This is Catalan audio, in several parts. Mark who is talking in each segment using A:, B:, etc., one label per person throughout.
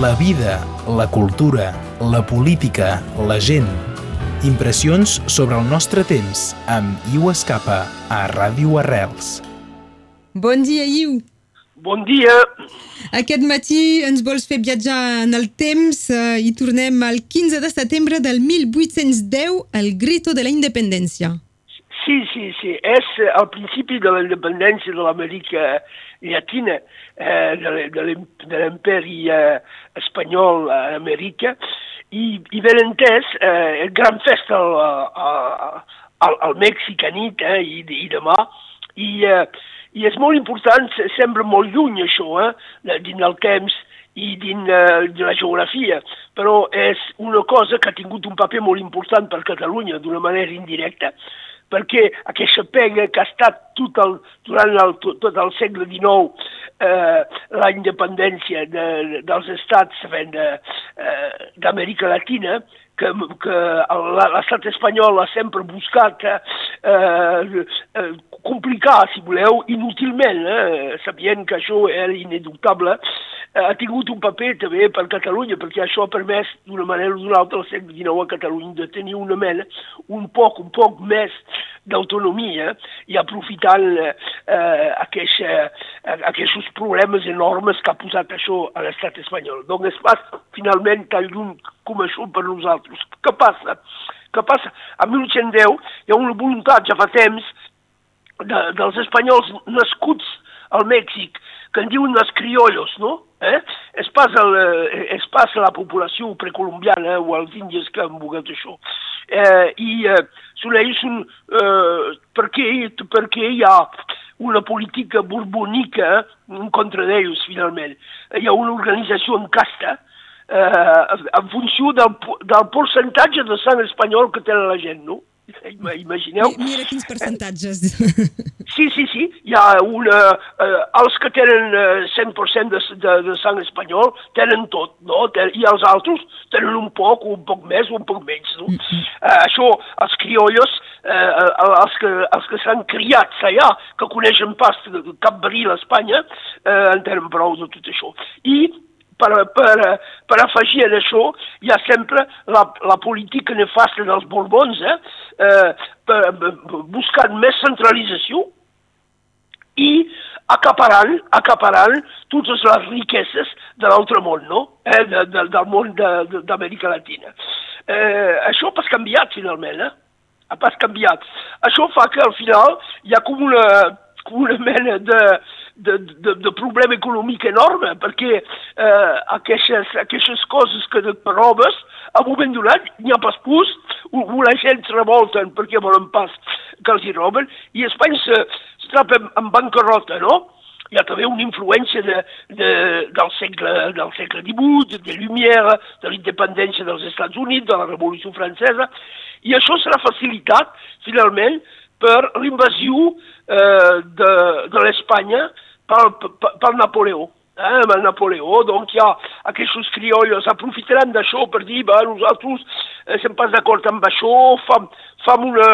A: la vida, la cultura, la política, la gent. Impressions sobre el nostre temps amb Iu Escapa a Ràdio Arrels.
B: Bon dia, Iu.
C: Bon dia.
B: Aquest matí ens vols fer viatjar en el temps eh, i tornem al 15 de setembre del 1810, el Grito de la Independència.
C: Sí, sí, sí. És el principi de la independència de l'Amèrica Llatina, eh, de l'imperi eh, espanyol a Amèrica, i, i ben entès, eh, gran festa al, al, al Mèxic a nit eh, i, i demà, i, eh, i és molt important, sembla molt lluny això, eh, dins el temps i dins eh, de la geografia, però és una cosa que ha tingut un paper molt important per Catalunya d'una manera indirecta, perquè aquesta pega que ha estat tot el, durant el, tot, tot el segle XIX, eh, la independència de, dels estats d'Amèrica Latina, que, que l'estat espanyol ha sempre buscat eh, eh, complicar, si voleu, inútilment, eh, sabient que això era ineductable, eh, ha tingut un paper també per Catalunya, perquè això ha permès d'una manera o d'una altra al segle XIX a Catalunya de tenir una mena, un poc, un poc més d'autonomia i aprofitant eh, aquests, eh, aquests problemes enormes que ha posat això a l'estat espanyol. Donc és pas finalment tan lluny com això per nosaltres. Què passa? Què passa? A 1810 hi ha una voluntat ja fa temps de, dels espanyols nascuts al Mèxic, que en diuen els criollos, no? Eh? És, pas el, és pas la població precolombiana eh, o els índies que han volgut això. Eh, I eh, són, eh, perquè, perquè hi ha una política borbonica en contra d'ells, finalment. Hi ha una organització en casta, eh, en funció del, del percentatge de sang espanyol que té la gent, no? Imagineu?
B: Mira quins percentatges.
C: Sí, sí, sí. Hi ha una... Eh, els que tenen eh, 100% de, de, de sang espanyol tenen tot, no? I els altres tenen un poc, un poc més, un poc menys, no? Mm -hmm. eh, això, els criollos, eh, els que, els que s'han criat allà, que coneixen pas cap baril a Espanya, eh, en tenen prou de tot això. I per, per, per afegir a això hi ha sempre la, la política nefasta dels Borbons, eh? eh per, buscant més centralització i acaparant, acaparant totes les riqueses de l'altre món, no? Eh? De, de, del món d'Amèrica Latina. Eh, això pas canviat, finalment, eh? Ha pas canviat. Això fa que, al final, hi ha com una, com una mena de, de, de, de problema econòmic enorme, perquè eh, aquestes, aquestes coses que et robes, a un moment donat n'hi ha pas pus, la gent es revolten perquè volen pas que els hi roben, i Espanya se, se trapa en, en bancarrota, no? Hi ha també una influència de, de, del, segle, del segle XVIII, de Lumière, de l'independència dels Estats Units, de la Revolució Francesa, i això serà facilitat, finalment, per l'invasió eh, de, de l'Espanya per, per, per Napoleó. Eh, amb el Napoleó, doncs hi ha aquests criollos aprofitaran d'això per dir, va, nosaltres eh, estem pas d'acord amb això, fam, fam una,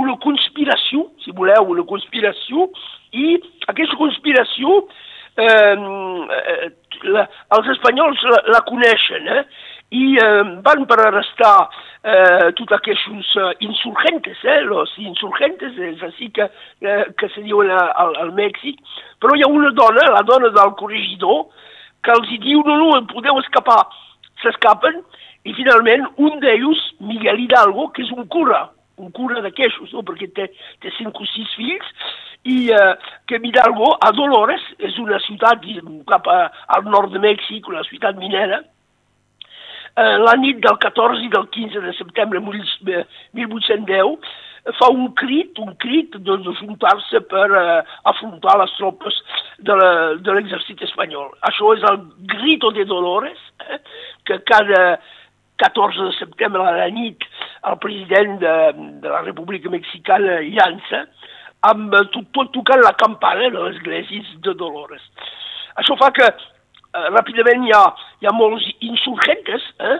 C: una conspiració, si voleu, una conspiració, i aquesta conspiració eh, eh, la, els espanyols la, la coneixen, eh? I eh, van per arrestar eh, tots aquests uh, insurgentes, eh, los insurgentes, és així que, eh, que se diuen al, al Mèxic, però hi ha una dona, la dona del corregidor, que els diu, no, no, podeu escapar. S'escapen, i finalment un d'ells, Miguel Hidalgo, que és un cura, un cura de queixos, no? perquè té, té cinc o sis fills, i eh, que Hidalgo, a Dolores, és una ciutat cap a, al nord de Mèxic, una ciutat minera, eh, la nit del 14 i del 15 de setembre de 1810 fa un crit, un crit de, de juntar-se per eh, afrontar les tropes de l'exèrcit espanyol. Això és el Grito de Dolores, eh, que cada 14 de setembre a la nit el president de, de la República Mexicana llança amb tot, tot tocant la campana de l'església de Dolores. Això fa que eh, ràpidament hi ha, hi ha molts insurgentes eh?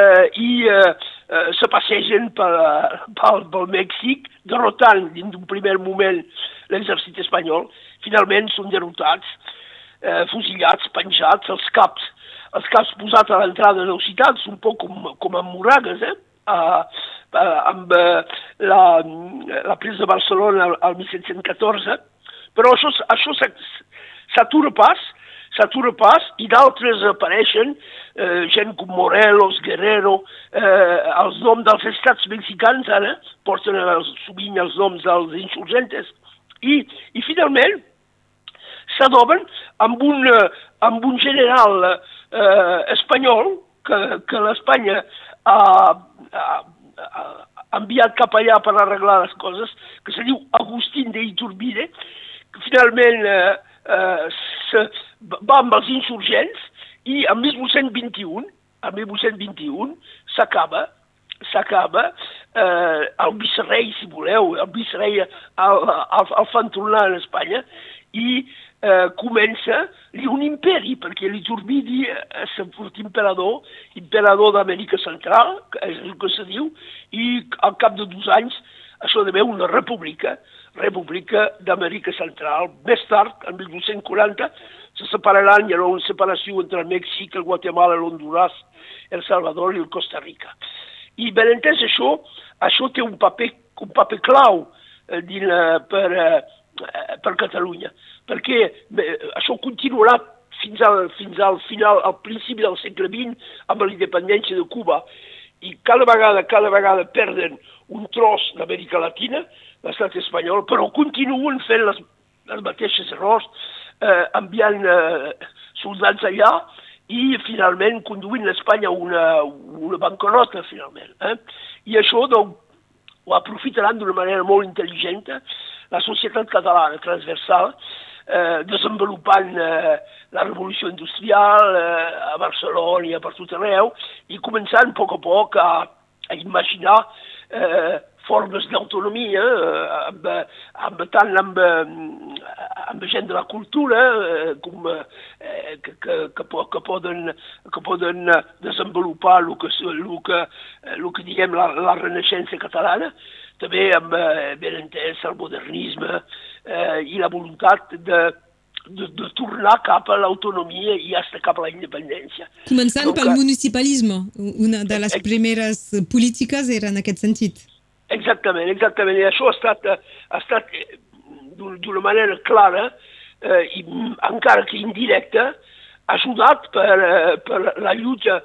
C: eh, i eh, eh, se passegen pel, pel, pel Mèxic, derrotant dins d'un primer moment l'exèrcit espanyol. Finalment són derrotats, eh, fusillats, penjats, els caps els que has posat a l'entrada dels citats, un poc com, com amb Moragues, eh? Uh, uh, amb uh, la, la presa de Barcelona al, al 1714, però això, això s'atura pas, s'atura pas i d'altres apareixen, eh, gent com Morelos, Guerrero, eh, els noms dels estats mexicans ara porten els, sovint els noms dels insurgentes i, i finalment s'adoben amb, un, eh, amb un general eh, espanyol que, que l'Espanya ha, ha, ha enviat cap allà per arreglar les coses, que se diu Agustín de Iturbide, que finalment eh, eh, va amb els insurgents i en 1821, en 1821 s'acaba s'acaba eh, el vicerrei, si voleu, el vicerrei el, el, el fan tornar a Espanya i eh, comença un imperi, perquè l'Iturbidi és un imperador, imperador d'Amèrica Central, és el que se diu, i al cap de dos anys això deveu una república, república d'Amèrica Central. Més tard, en 1840, se separaran, hi haurà una separació entre el Mèxic, el Guatemala, l'Honduras, el Salvador i el Costa Rica. I ben entès això, això té un paper, un paper clau eh, la, per, eh, per Catalunya, perquè bé, això continuarà fins al, fins al final, al principi del segle XX, amb la independència de Cuba, i cada vegada, cada vegada perden un tros d'Amèrica Latina, l'estat espanyol, però continuen fent les, les mateixes errors, eh, enviant eh, soldats allà i finalment conduint l'Espanya a una, una bancarrota, finalment. Eh? I això doncs, ho aprofitaran d'una manera molt intel·ligent la societat catalana transversal, eh, desenvolupant eh, la revolució industrial eh, a Barcelona i a per tot arreu, i començant a poc a poc a, a imaginar eh, formes d'autonomia, eh, amb, amb, tant amb, amb gent de la cultura eh, com, eh, que, que, que, que, poden, que poden desenvolupar el que, el que, el que diguem la, la renaixença catalana, també amb eh, ben entès el modernisme eh, i la voluntat de, de, de tornar cap a l'autonomia i fins cap a la independència.
B: Començant Donc, pel municipalisme, una de les primeres polítiques era en aquest sentit.
C: Exactament, exactament. I això ha estat, ha estat eh, d'una manera clara eh, i encara que indirecta, ajudat per, eh, per la lluita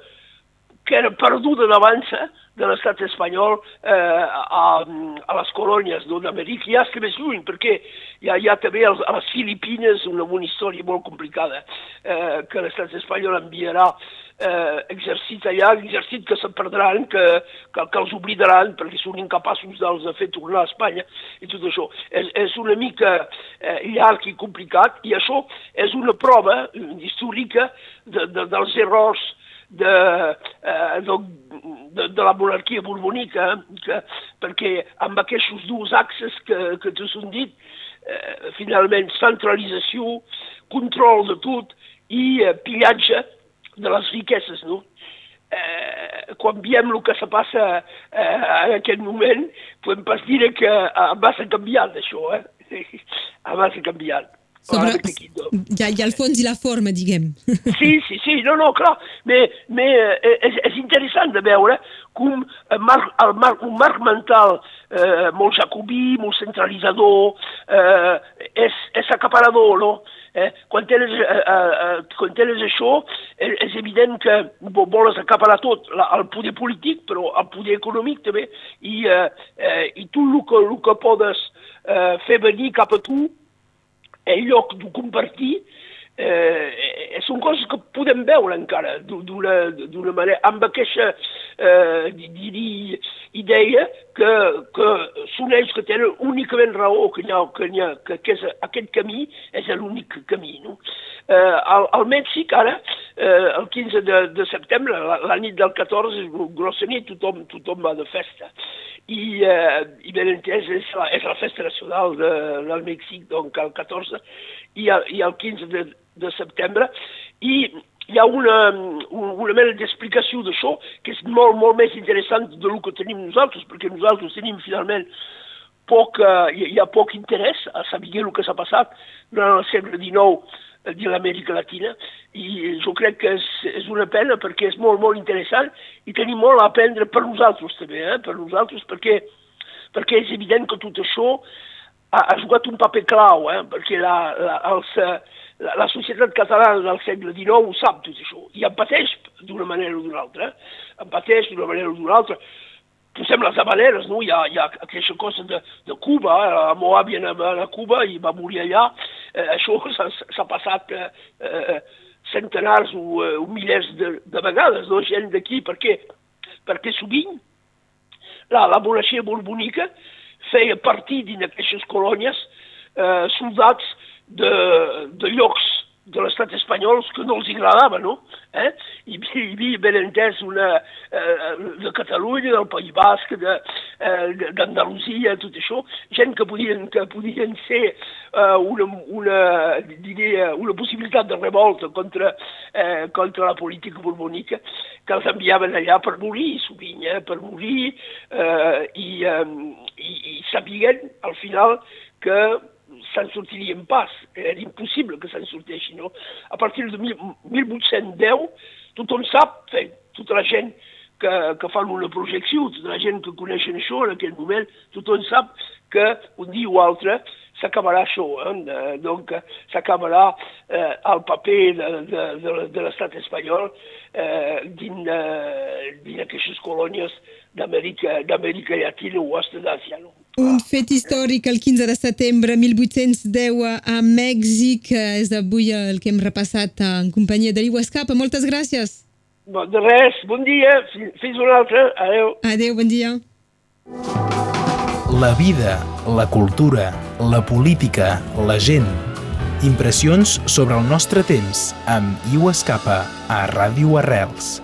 C: que era perduda d'avança de l'estat espanyol eh, a, a les colònies d'Amèrica, ja estem més lluny, perquè hi ha, hi ha també els, a les Filipines una, una història molt complicada eh, que l'estat espanyol enviarà eh, exercit allà, exercit que se'n perdran, que, que, que els oblidaran perquè són incapaços dels de fer tornar a Espanya i tot això. És, és una mica eh, llarg i complicat i això és una prova històrica de, de, dels errors de, eh, de, de la monarquia borbonica, que, perquè amb aquests dos axes que, que t'ho són dit, eh, finalment centralització, control de tot i eh, pillatge de les riqueses, no? Eh, quan veiem el que se passa eh, en aquest moment, podem pas dir que ha massa canviat això, eh? ha massa canviat.
B: Sobre, hi, ha, hi ha el fons i la forma, diguem.
C: Sí, sí, sí, no, no, clar, però eh, és, és interessant de veure com el marc, el marc, un marc mental eh, molt jacobí, molt centralitzador, eh, és, és acaparador, no? Eh? Quan, tens, eh, eh, quan tens això, és, és evident que vols acaparar tot, la, el poder polític, però el poder econòmic també, i, eh, eh, i tot el que, el que podes eh, fer venir cap a tu, en lloc de compartir, eh, són coses que podem veure encara d'una manera, amb aquesta eh, diria, idea que, que ells que tenen únicament raó, que, ha, que, ha, que, que és, aquest camí és l'únic camí. No? Eh, al, al Mèxic, ara, eh, el 15 de, de setembre, la, la nit del 14, grossa nit, tothom, tothom va de festa. I, eh, i ben entès, és la, és la festa nacional de, del Mèxic, donc el 14, i i el 15 de, de setembre, i hi ha una, una mena d'explicació d'això que és molt, molt més interessant del que tenim nosaltres, perquè nosaltres tenim finalment poc, eh, hi ha poc interès a saber el que s'ha passat durant el segle XIX de l'Amèrica Latina i jo crec que és, és una pena perquè és molt, molt interessant i tenim molt a aprendre per nosaltres també, eh? per nosaltres perquè, perquè és evident que tot això ha, ha jugat un paper clau, eh? perquè la, la, els, la, la societat catalana del segle XIX ho sap tot això i en pateix d'una manera o d'una altra, eh? en pateix d'una manera o d'una altra posem les habaneres, no? Hi ha, hi ha aquesta cosa de, de Cuba, eh? meva àvia anava a Cuba i va morir allà, eh, això s'ha passat eh, eh, centenars o, eh, o milers de, de vegades, no? gent d'aquí, perquè, perquè sovint la, la monarquia borbonica feia partir d'aquestes colònies eh, soldats de, de llocs de l'estat espanyol que no els agradava, no? Eh? Hi, hi havia ben entès una eh, de Catalunya, del País Basc, d'Andalusia, de, eh, tot això, gent que podien, que podien ser eh, una, una, diria, una possibilitat de revolta contra, eh, contra la política borbonica, que els enviaven allà per morir, sovint, eh, per morir, eh, i, eh, i, i sabien, al final, que se'n sortirien pas. Era impossible que se'n sorteixi, no? A partir de 1810, tothom sap, tota la gent que, que fan una projecció, tota la gent que coneixen això en aquell moment, tothom sap que un dia o altre s'acabarà això, eh? donc s'acabarà eh, el paper de, de, de, de l'estat espanyol eh, dins, eh, dins aquestes colònies d'Amèrica Llatina o Oest d'Àsia. No?
B: Un fet històric el 15 de setembre 1810 a Mèxic és avui el que hem repassat en companyia de l'Iwascapa. Moltes gràcies.
C: Bon, de res, bon dia, fins una altra, adeu.
B: Adeu, bon dia.
A: La vida, la cultura, la política, la gent. Impressions sobre el nostre temps amb Iu Escapa a Ràdio Arrels.